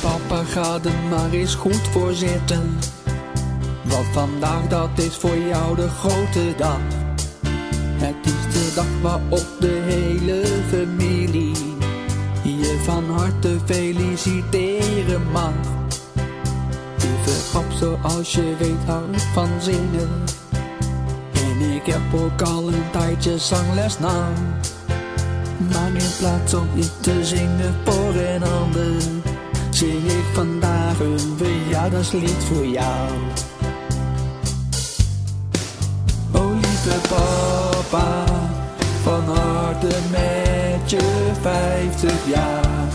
papa, ga er maar eens goed voor zitten. Want vandaag dat is voor jou de grote dag. Het is de dag waarop de hele familie je van harte feliciteren mag. Lieve pap, zoals je weet hou ik van zingen. En ik heb ook al een tijdje zangles na. Maar in plaats om je te zingen voor een ander, zing ik vandaag een verjaardagslied voor jou. O lieve papa, van harte met je vijftig jaar.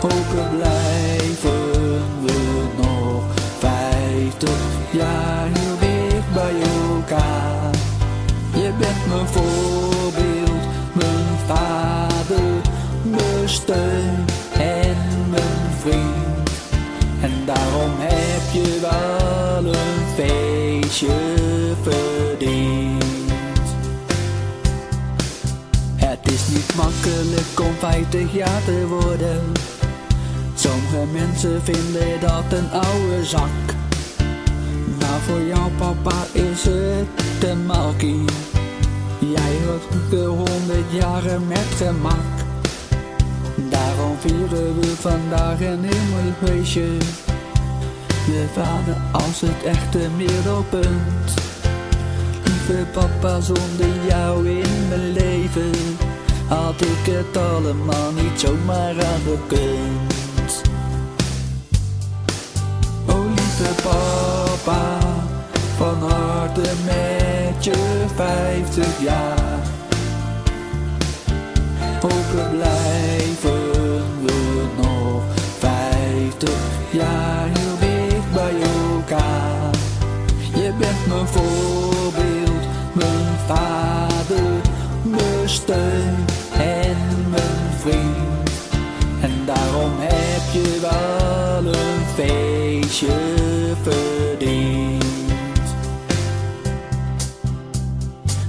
Hopelijk blijven we nog vijftig jaar heel dicht bij elkaar. Je bent mijn voorbeeld, mijn vader, mijn steun Het is niet makkelijk om 50 jaar te worden. Sommige mensen vinden dat een oude zak. Maar voor jou papa is het een malkie. Jij wordt de honderd jaren met gemak. Daarom vieren we vandaag een heel feestje. Je vader als het echte middelpunt. Lieve papa, zonder jou in mijn leven had ik het allemaal niet zomaar aan gekund. O lieve papa, van harte met je vijftig jaar. Hopelijk blijven mijn voorbeeld, mijn vader, mijn steun en mijn vriend. En daarom heb je wel een feestje verdiend.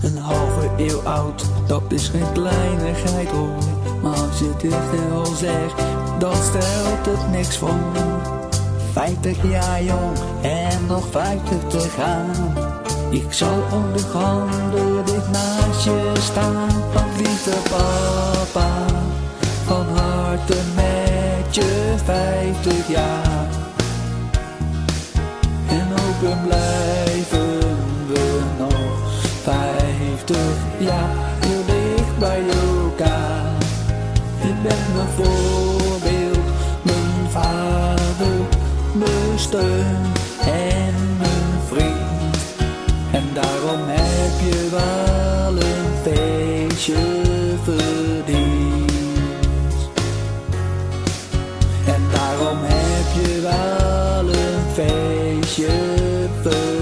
Een halve eeuw oud, dat is geen kleinigheid hoor. Maar als je dit wel zegt, dan stelt het niks voor. 50 jaar jong en nog 50 te gaan. Ik zal onbehandeld naast je staan. Want lieve papa, van harte met je 50 jaar. En open blijven we nog 50 jaar heel dicht bij elkaar. Je bent mijn voorbeeld, en mijn vriend. En daarom heb je wel een feestje verdiend. En daarom heb je wel een feestje verdiend.